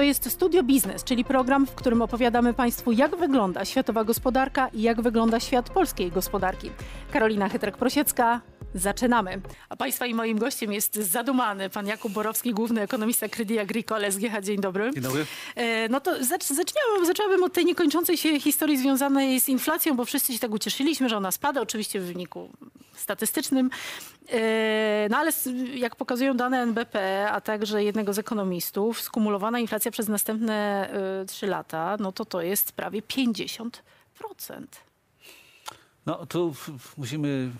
To jest Studio Biznes, czyli program, w którym opowiadamy Państwu, jak wygląda światowa gospodarka i jak wygląda świat polskiej gospodarki. Karolina Chytrek-Prosiecka, Zaczynamy. A Państwa i moim gościem jest zadumany pan Jakub Borowski, główny ekonomista Credit Agricole SGH. Dzień dobry. Dzień dobry. E, No to zacz, zaczęłabym od tej niekończącej się historii związanej z inflacją, bo wszyscy się tak ucieszyliśmy, że ona spada, oczywiście w wyniku statystycznym. E, No ale jak pokazują dane NBP, a także jednego z ekonomistów, skumulowana inflacja przez następne e, trzy lata, no to to jest prawie 50%. No tu musimy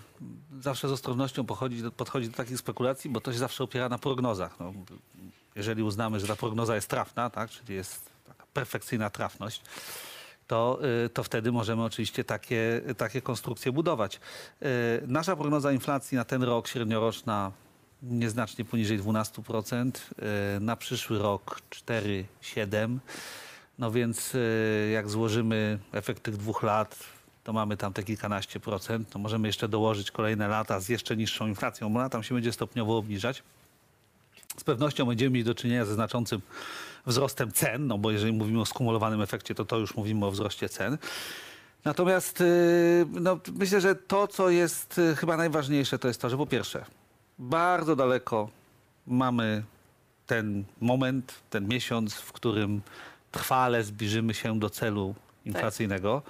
zawsze z ostrożnością podchodzić do takich spekulacji, bo to się zawsze opiera na prognozach. No, jeżeli uznamy, że ta prognoza jest trafna, tak, czyli jest taka perfekcyjna trafność, to, y, to wtedy możemy oczywiście takie, takie konstrukcje budować. Y, Nasza prognoza inflacji na ten rok średnioroczna nieznacznie poniżej 12%, y, na przyszły rok 4,7%. No więc jak złożymy efekt tych dwóch lat, to mamy tam te kilkanaście procent. To możemy jeszcze dołożyć kolejne lata z jeszcze niższą inflacją, bo ona tam się będzie stopniowo obniżać. Z pewnością będziemy mieć do czynienia ze znaczącym wzrostem cen, no bo jeżeli mówimy o skumulowanym efekcie, to to już mówimy o wzroście cen. Natomiast y, no, myślę, że to, co jest y, chyba najważniejsze, to jest to, że po pierwsze, bardzo daleko mamy ten moment, ten miesiąc, w którym trwale zbliżymy się do celu inflacyjnego.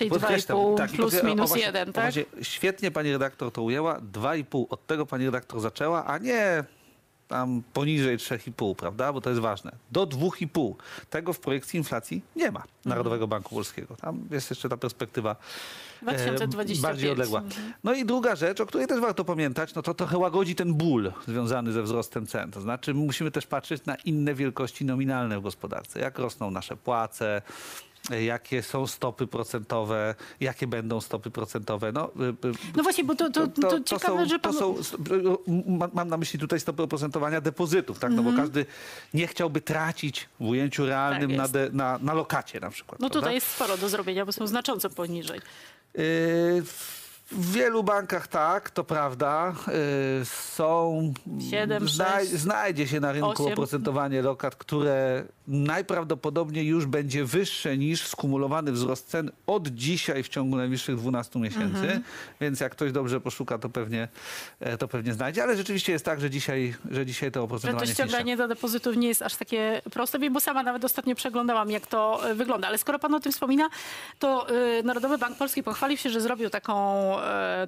Czyli Podkreślam, 2,5 tak, plus o, minus właśnie- 1, o, tak? właśnie Świetnie pani redaktor to ujęła. 2,5 od tego pani redaktor zaczęła, a nie tam poniżej 3,5, prawda? Bo to jest ważne. Do 2,5. Tego w projekcji inflacji nie ma Narodowego Banku Polskiego. Tam jest jeszcze ta perspektywa e, 2025. bardziej odległa. Mhm. No i druga rzecz, o której też warto pamiętać, no to trochę łagodzi ten ból związany ze wzrostem cen. To znaczy musimy też patrzeć na inne wielkości nominalne w gospodarce. Jak rosną nasze płace, e, jakie są stopy procentowe, jakie będą stopy procentowe. No, y, y, No właśnie, bo to, to, to, ciekawe, są, że pan... to są, ma- mam na myśli tutaj stopy oprocentowania depozytów, tak? No bo każdy nie chciałby tracić w ujęciu realnym Mhm. Tak na, de, na, na lokacie na przykład. No prawda? tutaj jest sporo do zrobienia, bo są znacząco poniżej. Yy, W wielu bankach tak, to prawda. Yy, Są. Siedem, sześć, znajdzie się na rynku osiem. oprocentowanie lokat, które najprawdopodobniej już będzie wyższe niż skumulowany wzrost cen od dzisiaj w ciągu najbliższych 12 miesięcy. Mhm. Więc jak ktoś dobrze poszuka, to pewnie, e, to pewnie znajdzie. Ale rzeczywiście jest tak, że dzisiaj, że dzisiaj to Że oprocentowanie to jest niższe. ściąganie do depozytów nie jest aż takie proste, bo sama nawet ostatnio przeglądałam, jak to e, wygląda. Ale skoro pan o tym wspomina, to e, Narodowy Bank Polski pochwalił się, że zrobił taką,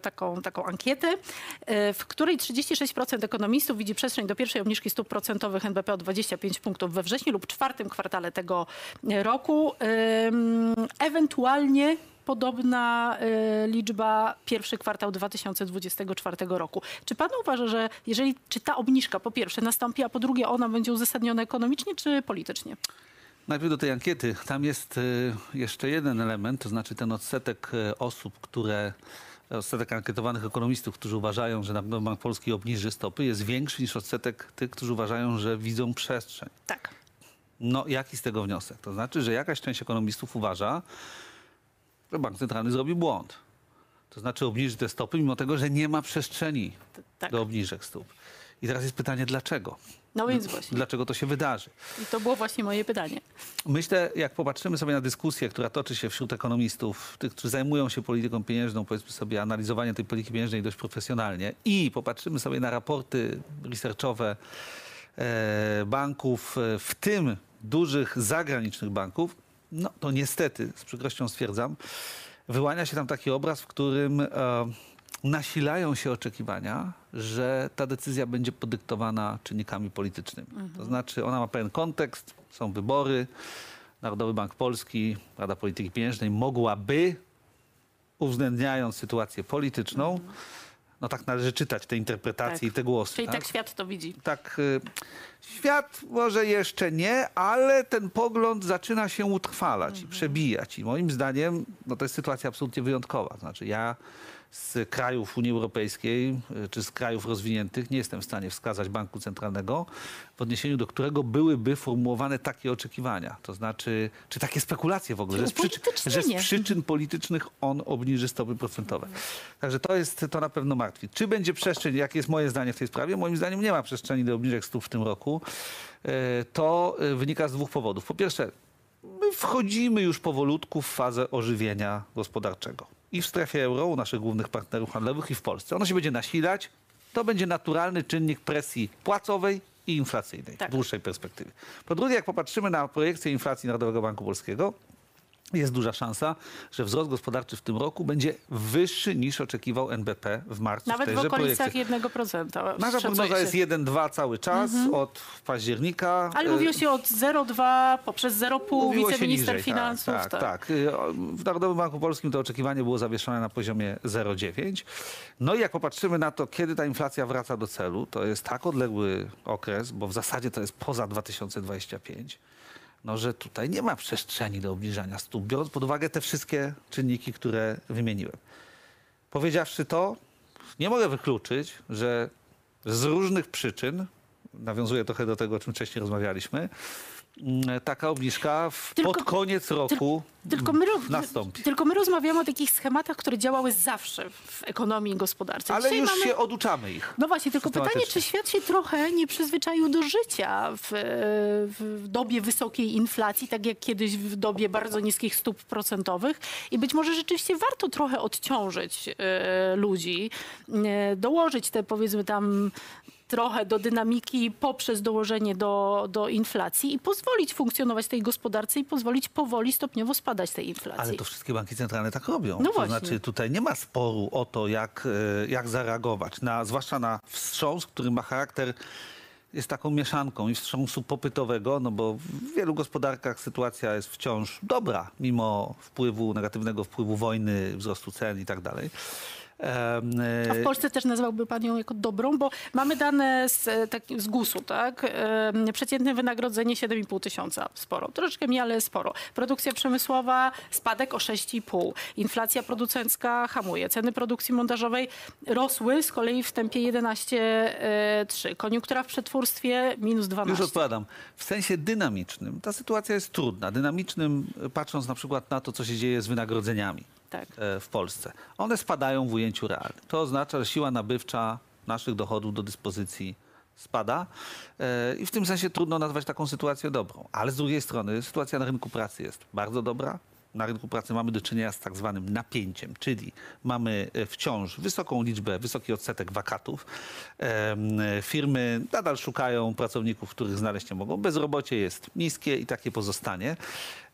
taką, taką ankietę, e, w której 36% ekonomistów widzi przestrzeń do pierwszej obniżki stóp procentowych NBP o 25 punktów we wrześniu lub czwartym kwartale tego roku. Ym, Ewentualnie podobna e, liczba pierwszy kwartał 2024 roku. Czy pan uważa, że jeżeli, czy ta obniżka po pierwsze nastąpi, a po drugie ona będzie uzasadniona ekonomicznie czy politycznie? Najpierw do tej ankiety. Tam jest jeszcze jeden element, to znaczy ten odsetek osób, które, odsetek ankietowanych ekonomistów, którzy uważają, że Narodowy Bank Polski obniży stopy, jest większy niż odsetek tych, którzy uważają, że widzą przestrzeń. Tak. No jaki z tego wniosek? To znaczy, że jakaś część ekonomistów uważa, że Bank Centralny zrobi błąd. To znaczy obniży te stopy, mimo tego, że nie ma przestrzeni tak. do obniżek stóp. I teraz jest pytanie, dlaczego? No więc właśnie. Dlaczego to się wydarzy? I to było właśnie moje pytanie. Myślę, jak popatrzymy sobie na dyskusję, która toczy się wśród ekonomistów, tych, którzy zajmują się polityką pieniężną, powiedzmy sobie, analizowaniem tej polityki pieniężnej dość profesjonalnie i popatrzymy sobie na raporty researchowe e, banków, e, w tym dużych zagranicznych banków, no to niestety, z przykrością stwierdzam, wyłania się tam taki obraz, w którym e, nasilają się oczekiwania, że ta decyzja będzie podyktowana czynnikami politycznymi. To znaczy ona ma pewien kontekst, są wybory, Narodowy Bank Polski, Rada Polityki Pieniężnej mogłaby, uwzględniając sytuację polityczną, no tak należy czytać te interpretacje Tak. i te głosy. Czyli tak świat to widzi. tak, y, świat może jeszcze nie, ale ten pogląd zaczyna się utrwalać i przebijać. I moim zdaniem no to jest sytuacja absolutnie wyjątkowa. Znaczy ja z krajów Unii Europejskiej y, czy z krajów rozwiniętych, nie jestem w stanie wskazać banku centralnego, w odniesieniu do którego byłyby formułowane takie oczekiwania. To znaczy, czy takie spekulacje w ogóle, że z, przyczyn, że z przyczyn politycznych on obniży stopy procentowe. Także to jest, to na pewno martwi. Czy będzie przestrzeń, jakie jest moje zdanie w tej sprawie? Moim zdaniem nie ma przestrzeni do obniżek stóp w tym roku. E, To e, wynika z dwóch powodów. Po pierwsze, my wchodzimy już powolutku w fazę ożywienia gospodarczego. I w strefie euro, u naszych głównych partnerów handlowych, i w Polsce. Ono się będzie nasilać. To będzie naturalny czynnik presji płacowej i inflacyjnej Tak. w dłuższej perspektywie. Po drugie, jak popatrzymy na projekcję inflacji Narodowego Banku Polskiego, jest duża szansa, że wzrost gospodarczy w tym roku będzie wyższy niż oczekiwał NBP w marcu Nawet w w okolicach projekcji. 1%. Nasza prognoza jest 1,2 cały czas od października. Ale E, mówiło się od 0,2 poprzez 0,5, Mówiło się wiceminister niżej, finansów. Tak, tak, tak. O, W Narodowym Banku Polskim to oczekiwanie było zawieszone na poziomie 0,9. No i jak popatrzymy na to, kiedy ta inflacja wraca do celu, to jest tak odległy okres, bo w zasadzie to jest poza 2025, no że tutaj nie ma przestrzeni do obniżania stóp, biorąc pod uwagę te wszystkie czynniki, które wymieniłem. Powiedziawszy to, nie mogę wykluczyć, że z różnych przyczyn, nawiązuję trochę do tego, o czym wcześniej rozmawialiśmy, taka obniżka w, Tylko- pod koniec roku Tylko my, roz- nastąpi. tylko my rozmawiamy o takich schematach, które działały zawsze w ekonomii i gospodarce. Ale Dzisiaj już mamy... się oduczamy ich. No właśnie, tylko pytanie, czy świat się trochę nie przyzwyczaił do życia w, w dobie wysokiej inflacji, tak jak kiedyś w dobie bardzo niskich stóp procentowych i być może rzeczywiście warto trochę odciążyć e, ludzi, e, dołożyć te powiedzmy tam trochę do dynamiki poprzez dołożenie do, do inflacji i pozwolić funkcjonować tej gospodarce i pozwolić powoli, stopniowo spadać tej inflacji. Ale to wszystkie banki centralne tak robią. No to właśnie. znaczy tutaj nie ma sporu o to, jak, e, jak zareagować, na, zwłaszcza na wstrząs, który ma charakter jest taką mieszanką i wstrząsu popytowego, no bo w wielu gospodarkach sytuacja jest wciąż dobra, mimo wpływu, negatywnego wpływu wojny, wzrostu cen i tak dalej. A w Polsce też nazwałby pan ją jako dobrą, bo mamy dane z, e, tak, z GUS-u, tak? Przeciętne wynagrodzenie 7,5 tysiąca. Sporo. Troszeczkę mniej, ale sporo. Produkcja przemysłowa spadek o 6,5. Inflacja producencka hamuje. Ceny produkcji montażowej rosły z kolei w tempie 11,3. Koniunktura w przetwórstwie minus 12. Już odpowiadam. W sensie dynamicznym ta sytuacja jest trudna. Dynamicznym, e, patrząc na przykład na to, co się dzieje z wynagrodzeniami Tak. e, w Polsce. One spadają w ujęciu realnym. To oznacza, że siła nabywcza naszych dochodów do dyspozycji spada e, i w tym sensie trudno nazwać taką sytuację dobrą. Ale z drugiej strony sytuacja na rynku pracy jest bardzo dobra. Na rynku pracy mamy do czynienia z tak zwanym napięciem, czyli mamy e, wciąż wysoką liczbę, wysoki odsetek wakatów. Firmy nadal szukają pracowników, których znaleźć nie mogą. Bezrobocie jest niskie i takie pozostanie.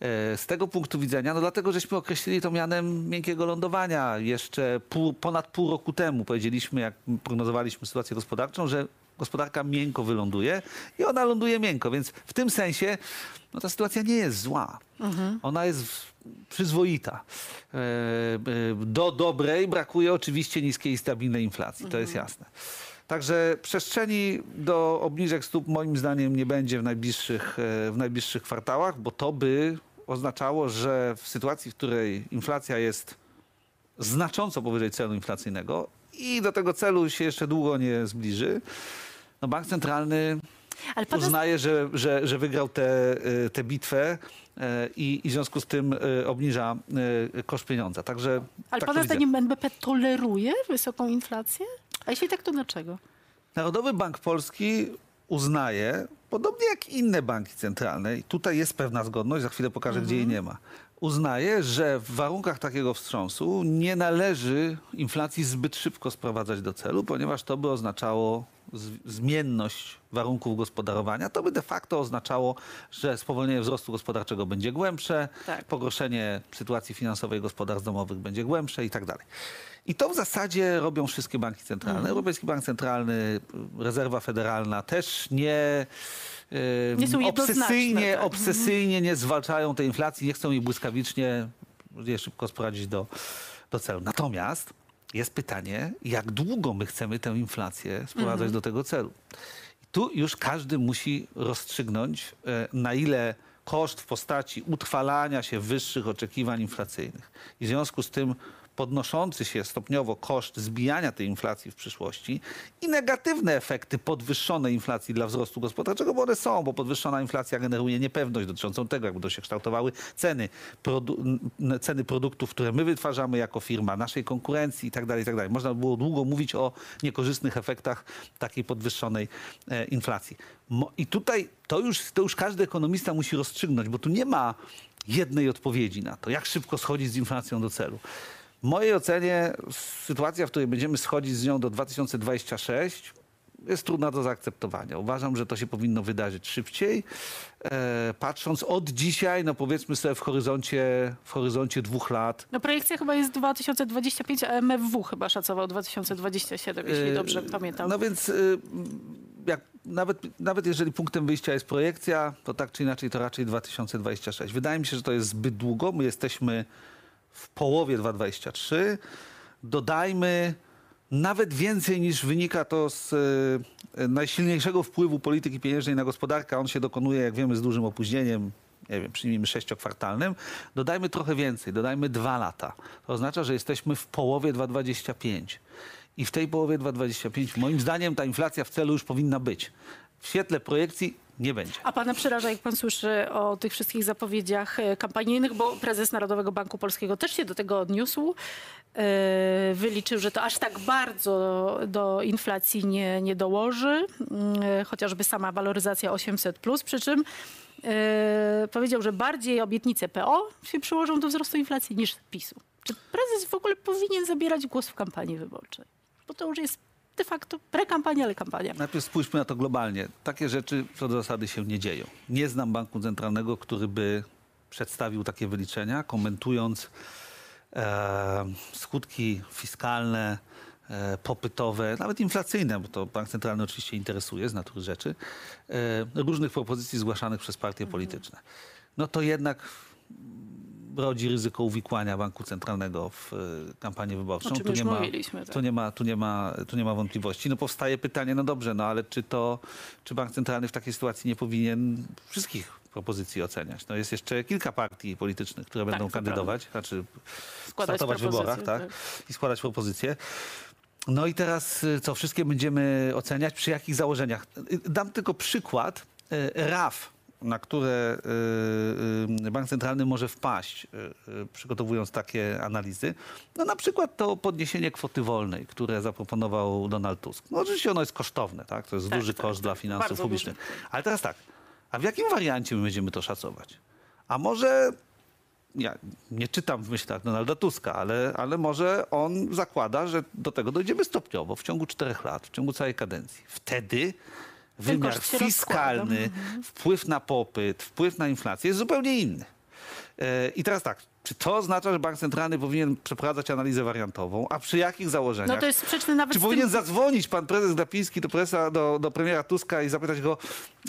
E, Z tego punktu widzenia, no dlatego żeśmy określili to mianem miękkiego lądowania jeszcze pół, ponad pół roku temu. Powiedzieliśmy, jak prognozowaliśmy sytuację gospodarczą, że gospodarka miękko wyląduje i ona ląduje miękko, więc w tym sensie no, ta sytuacja nie jest zła. Ona jest przyzwoita. E, e, Do dobrej brakuje oczywiście niskiej i stabilnej inflacji, to jest jasne. Także przestrzeni do obniżek stóp moim zdaniem nie będzie w najbliższych, w najbliższych kwartałach, bo to by oznaczało, że w sytuacji, w której inflacja jest znacząco powyżej celu inflacyjnego i do tego celu się jeszcze długo nie zbliży, no bank centralny Ale uznaje, że, że, że wygrał tę te, tę bitwę e, i, i w związku z tym e, obniża e, koszt pieniądza. Także Ale tak pana widzę. zdaniem NBP toleruje wysoką inflację? A jeśli tak, to dlaczego? Narodowy Bank Polski uznaje, podobnie jak inne banki centralne, i tutaj jest pewna zgodność, za chwilę pokażę, gdzie jej nie ma, uznaje, że w warunkach takiego wstrząsu nie należy inflacji zbyt szybko sprowadzać do celu, ponieważ to by oznaczało zmienność warunków gospodarowania. To by de facto oznaczało, że spowolnienie wzrostu gospodarczego będzie głębsze, Tak. pogorszenie sytuacji finansowej gospodarstw domowych będzie głębsze i tak dalej. I to w zasadzie robią wszystkie banki centralne. Mhm. Europejski Bank Centralny, Rezerwa Federalna też nie, e, Nie obsesyjnie, tak. obsesyjnie nie zwalczają tej inflacji, nie chcą jej błyskawicznie, szybko sprowadzić do, do celu. Natomiast jest pytanie, jak długo my chcemy tę inflację sprowadzać Mhm. do tego celu. I tu już każdy musi rozstrzygnąć, e, na ile koszt w postaci utrwalania się wyższych oczekiwań inflacyjnych i w związku z tym podnoszący się stopniowo koszt zbijania tej inflacji w przyszłości i negatywne efekty podwyższonej inflacji dla wzrostu gospodarczego, bo one są, bo podwyższona inflacja generuje niepewność dotyczącą tego, jak będą się kształtowały ceny, produ- ceny produktów, które my wytwarzamy jako firma, naszej konkurencji i tak dalej, i tak. Można by było długo mówić o niekorzystnych efektach takiej podwyższonej e, inflacji. Mo- I tutaj to już, to już każdy ekonomista musi rozstrzygnąć, bo tu nie ma jednej odpowiedzi na to, jak szybko schodzić z inflacją do celu. W mojej ocenie sytuacja, w której będziemy schodzić z nią do 2026 jest trudna do zaakceptowania. Uważam, że to się powinno wydarzyć szybciej. E, patrząc od dzisiaj, no powiedzmy sobie w horyzoncie, w horyzoncie dwóch lat, No projekcja chyba jest 2025, a MFW chyba szacował 2027, jeśli Yy, dobrze pamiętam. No więc y, jak, nawet, nawet jeżeli punktem wyjścia jest projekcja, to tak czy inaczej to raczej 2026. Wydaje mi się, że to jest zbyt długo. My jesteśmy w połowie 2023. Dodajmy nawet więcej niż wynika to z y, najsilniejszego wpływu polityki pieniężnej na gospodarkę. On się dokonuje, jak wiemy, z dużym opóźnieniem. Nie wiem, przyjmijmy sześciokwartalnym. Dodajmy trochę więcej, dodajmy dwa lata. To oznacza, że jesteśmy w połowie 2025. I w tej połowie 2025 moim zdaniem ta inflacja w celu już powinna być. W świetle projekcji nie będzie. A pana przeraża, jak pan słyszy o tych wszystkich zapowiedziach e, kampanijnych, bo prezes Narodowego Banku Polskiego też się do tego odniósł. E, Wyliczył, że to aż tak bardzo do inflacji nie, nie dołoży, mm, e, chociażby sama waloryzacja 800, przy czym powiedział, że bardziej obietnice PO się przyłożą do wzrostu inflacji niż PiSu. Czy prezes w ogóle powinien zabierać głos w kampanii wyborczej? Bo to już jest de facto prekampania, ale kampania. Najpierw spójrzmy na to globalnie. Takie rzeczy co do zasady się nie dzieją. Nie znam banku centralnego, który by przedstawił takie wyliczenia, komentując e, skutki fiskalne, e, popytowe, nawet inflacyjne, bo to bank centralny oczywiście interesuje z natury rzeczy, e, różnych propozycji zgłaszanych przez partie polityczne. No to jednak rodzi ryzyko uwikłania banku centralnego w e, kampanię wyborczą. Tu nie ma, tak. tu nie ma, tu nie ma, tu nie ma wątpliwości. No powstaje pytanie, no dobrze, no ale czy to, czy bank centralny w takiej sytuacji nie powinien wszystkich propozycji oceniać? No jest jeszcze kilka partii politycznych, które będą to kandydować, znaczy Składać startować w wyborach, propozycje, tak? I składać propozycje. No i teraz y, co, wszystkie będziemy oceniać, przy jakich założeniach? Y, Dam tylko przykład. RAF, na które y, y, bank centralny może wpaść, y, przygotowując takie analizy. No na przykład to podniesienie kwoty wolnej, które zaproponował Donald Tusk. No oczywiście ono jest kosztowne, tak? To jest Tak, duży tak, koszt dla tak. finansów Bardzo publicznych. duży. Ale teraz tak, a w jakim wariancie my będziemy to szacować? A może ja nie czytam w myślach Donalda Tuska, ale, ale może on zakłada, że do tego dojdziemy stopniowo, w ciągu czterech lat, w ciągu całej kadencji. Wtedy wymiar fiskalny, rozkłada. wpływ na popyt, wpływ na inflację jest zupełnie inny. E, I teraz tak, czy to oznacza, że bank centralny powinien przeprowadzać analizę wariantową, a przy jakich założeniach? No to jest sprzeczne nawet Czy powinien tym... zadzwonić pan prezes Glapiński do, presa, do, do premiera Tuska i zapytać go,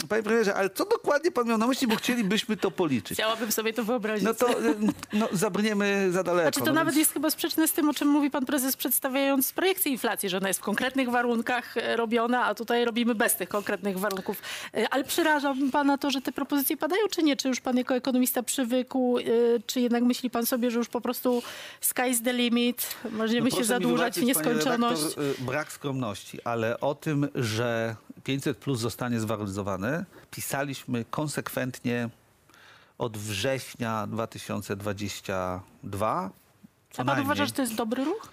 panie premierze, ale co dokładnie pan miał na myśli, bo chcielibyśmy to policzyć. Chciałabym sobie to wyobrazić. No to y, no, zabrniemy za daleko. Znaczy to no nawet więc- jest chyba sprzeczne z tym, o czym mówi pan prezes, przedstawiając projekcję inflacji, że ona jest w konkretnych warunkach e, robiona, a tutaj robimy bez tych konkretnych warunków. E, Ale przeraża pana to, że te propozycje padają, czy nie? Czy już pan jako ekonomista przywykł, e, czy jednak myśli pan sobie, że już po prostu sky's the limit, możemy No się zadłużać w nieskończoność? redaktor, y, brak skromności, ale o tym, że 500 plus zostanie zwaloryzowane, pisaliśmy konsekwentnie od września 2022. Co A pan uważa, że to jest dobry ruch?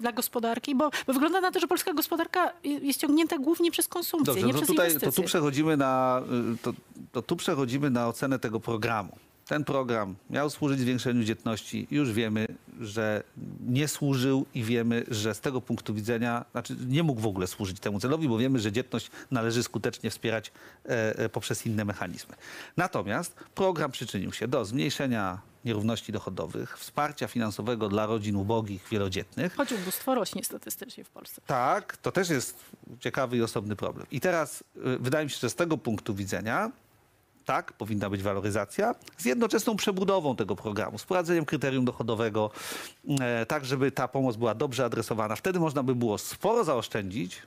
Dla gospodarki? Bo, bo wygląda na to, że polska gospodarka jest ciągnięta głównie przez konsumpcję, Dobrze, nie no to przez tutaj to inwestycje. tu, przechodzimy na, y, to, to tu przechodzimy na ocenę tego programu. Ten program miał służyć zwiększeniu dzietności. Już wiemy, że nie służył i wiemy, że z tego punktu widzenia, znaczy nie mógł w ogóle służyć temu celowi, bo wiemy, że dzietność należy skutecznie wspierać e, e, poprzez inne mechanizmy. Natomiast program przyczynił się do zmniejszenia nierówności dochodowych, wsparcia finansowego dla rodzin ubogich, wielodzietnych. Choć ubóstwo rośnie statystycznie w Polsce. Tak, to też jest ciekawy i osobny problem. I teraz y, wydaje mi się, że z tego punktu widzenia tak, powinna być waloryzacja z jednoczesną przebudową tego programu, z wprowadzeniem kryterium dochodowego, e, tak żeby ta pomoc była dobrze adresowana. Wtedy można by było sporo zaoszczędzić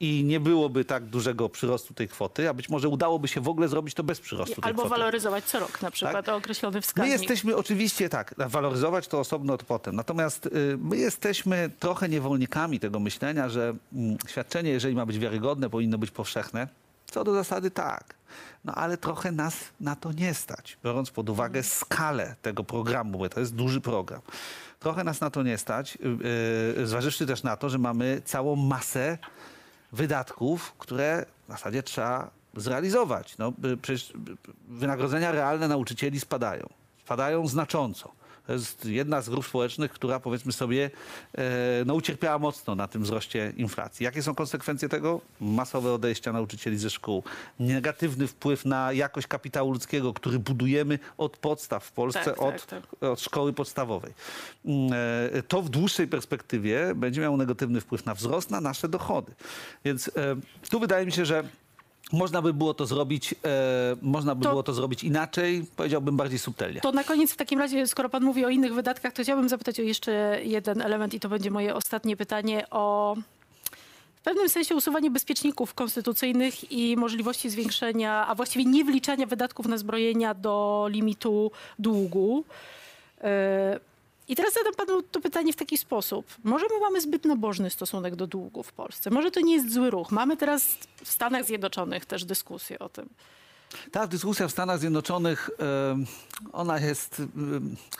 i nie byłoby tak dużego przyrostu tej kwoty, a być może udałoby się w ogóle zrobić to bez przyrostu tej Albo kwoty. waloryzować co rok na przykład o określony My wskaźnik. jesteśmy oczywiście tak, waloryzować to osobno to potem. Natomiast y, my jesteśmy trochę niewolnikami tego myślenia, że mm, świadczenie, jeżeli ma być wiarygodne, powinno być powszechne. Co do zasady tak. No ale trochę nas na to nie stać, biorąc pod uwagę skalę tego programu, bo to jest duży program. Trochę nas na to nie stać, yy, zważywszy też na to, że mamy całą masę wydatków, które w zasadzie trzeba zrealizować. No, y, przecież y, wynagrodzenia realne nauczycieli spadają. Spadają znacząco. To jest jedna z grup społecznych, która powiedzmy sobie e, no, ucierpiała mocno na tym wzroście inflacji. Jakie są konsekwencje tego? Masowe odejścia nauczycieli ze szkół. Negatywny wpływ na jakość kapitału ludzkiego, który budujemy od podstaw w Polsce, Tak, tak, od, tak. od szkoły podstawowej. Mm, e, To w dłuższej perspektywie będzie miało negatywny wpływ na wzrost, na nasze dochody. Więc e, tu wydaje mi się, że można by było to zrobić, e, można by To- było to zrobić inaczej, powiedziałbym bardziej subtelnie. To na koniec w takim razie, skoro pan mówi o innych wydatkach, to chciałbym zapytać o jeszcze jeden element i to będzie moje ostatnie pytanie o w pewnym sensie usuwanie bezpieczników konstytucyjnych i możliwości zwiększenia, a właściwie nie wliczania wydatków na zbrojenia do limitu długu. E, I teraz zadam panu to pytanie w taki sposób. Może my mamy zbyt nabożny stosunek do długu w Polsce? Może to nie jest zły ruch? Mamy teraz w Stanach Zjednoczonych też dyskusję o tym. Ta dyskusja w Stanach Zjednoczonych, ona jest,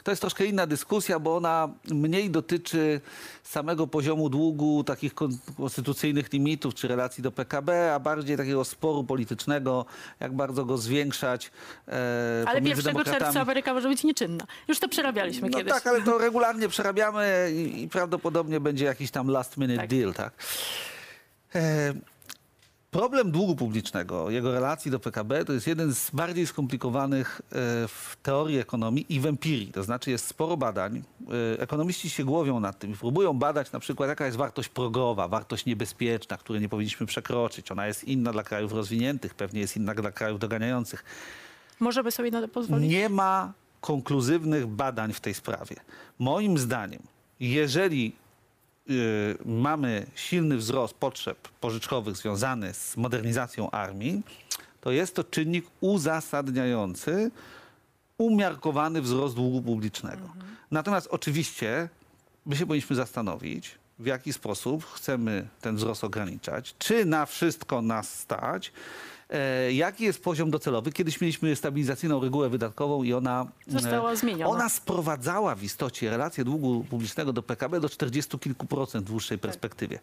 to jest troszkę inna dyskusja, bo ona mniej dotyczy samego poziomu długu, takich kon- konstytucyjnych limitów czy relacji do PKB, a bardziej takiego sporu politycznego, jak bardzo go zwiększać e, Ale pomiędzy 1 czerwca. Ameryka może być nieczynna. Już to przerabialiśmy No kiedyś. tak, ale to regularnie przerabiamy i, i prawdopodobnie będzie jakiś tam last minute Tak. deal, tak? E, problem długu publicznego, jego relacji do PKB to jest jeden z bardziej skomplikowanych e, w teorii ekonomii i w empirii. To znaczy jest sporo badań. E, ekonomiści się głowią nad tym i próbują badać na przykład jaka jest wartość progowa, wartość niebezpieczna, której nie powinniśmy przekroczyć. Ona jest inna dla krajów rozwiniętych, pewnie jest inna dla krajów doganiających. Możemy sobie na to pozwolić? Nie ma konkluzywnych badań w tej sprawie. Moim zdaniem, jeżeli mamy silny wzrost potrzeb pożyczkowych związany z modernizacją armii, to jest to czynnik uzasadniający umiarkowany wzrost długu publicznego. Natomiast oczywiście my się powinniśmy zastanowić, w jaki sposób chcemy ten wzrost ograniczać, czy na wszystko nas stać, jaki jest poziom docelowy. Kiedyś mieliśmy stabilizacyjną regułę wydatkową i ona e, Została zmieniona. Ona sprowadzała w istocie relację długu publicznego do PKB do 40 kilku procent w dłuższej perspektywie.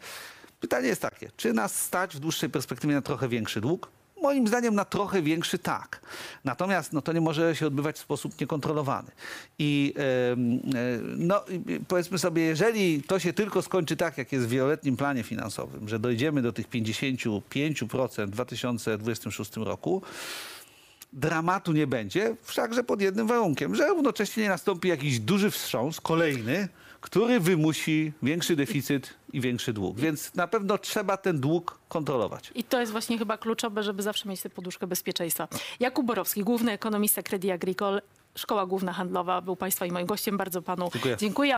Pytanie jest takie, czy nas stać w dłuższej perspektywie na trochę większy dług? Moim zdaniem na trochę większy tak. Natomiast no, to nie może się odbywać w sposób niekontrolowany. I e, no, powiedzmy sobie, jeżeli to się tylko skończy tak, jak jest w wieloletnim planie finansowym, że dojdziemy do tych 55% w 2026 roku, dramatu nie będzie, wszakże pod jednym warunkiem, że równocześnie nie nastąpi jakiś duży wstrząs, kolejny, który wymusi większy deficyt i większy dług. Więc na pewno trzeba ten dług kontrolować. I to jest właśnie chyba kluczowe, żeby zawsze mieć tę poduszkę bezpieczeństwa. Jakub Borowski, główny ekonomista Credit Agricole, Szkoła Główna Handlowa, był Państwa i moim gościem. Bardzo Panu Dziękuję. dziękuję.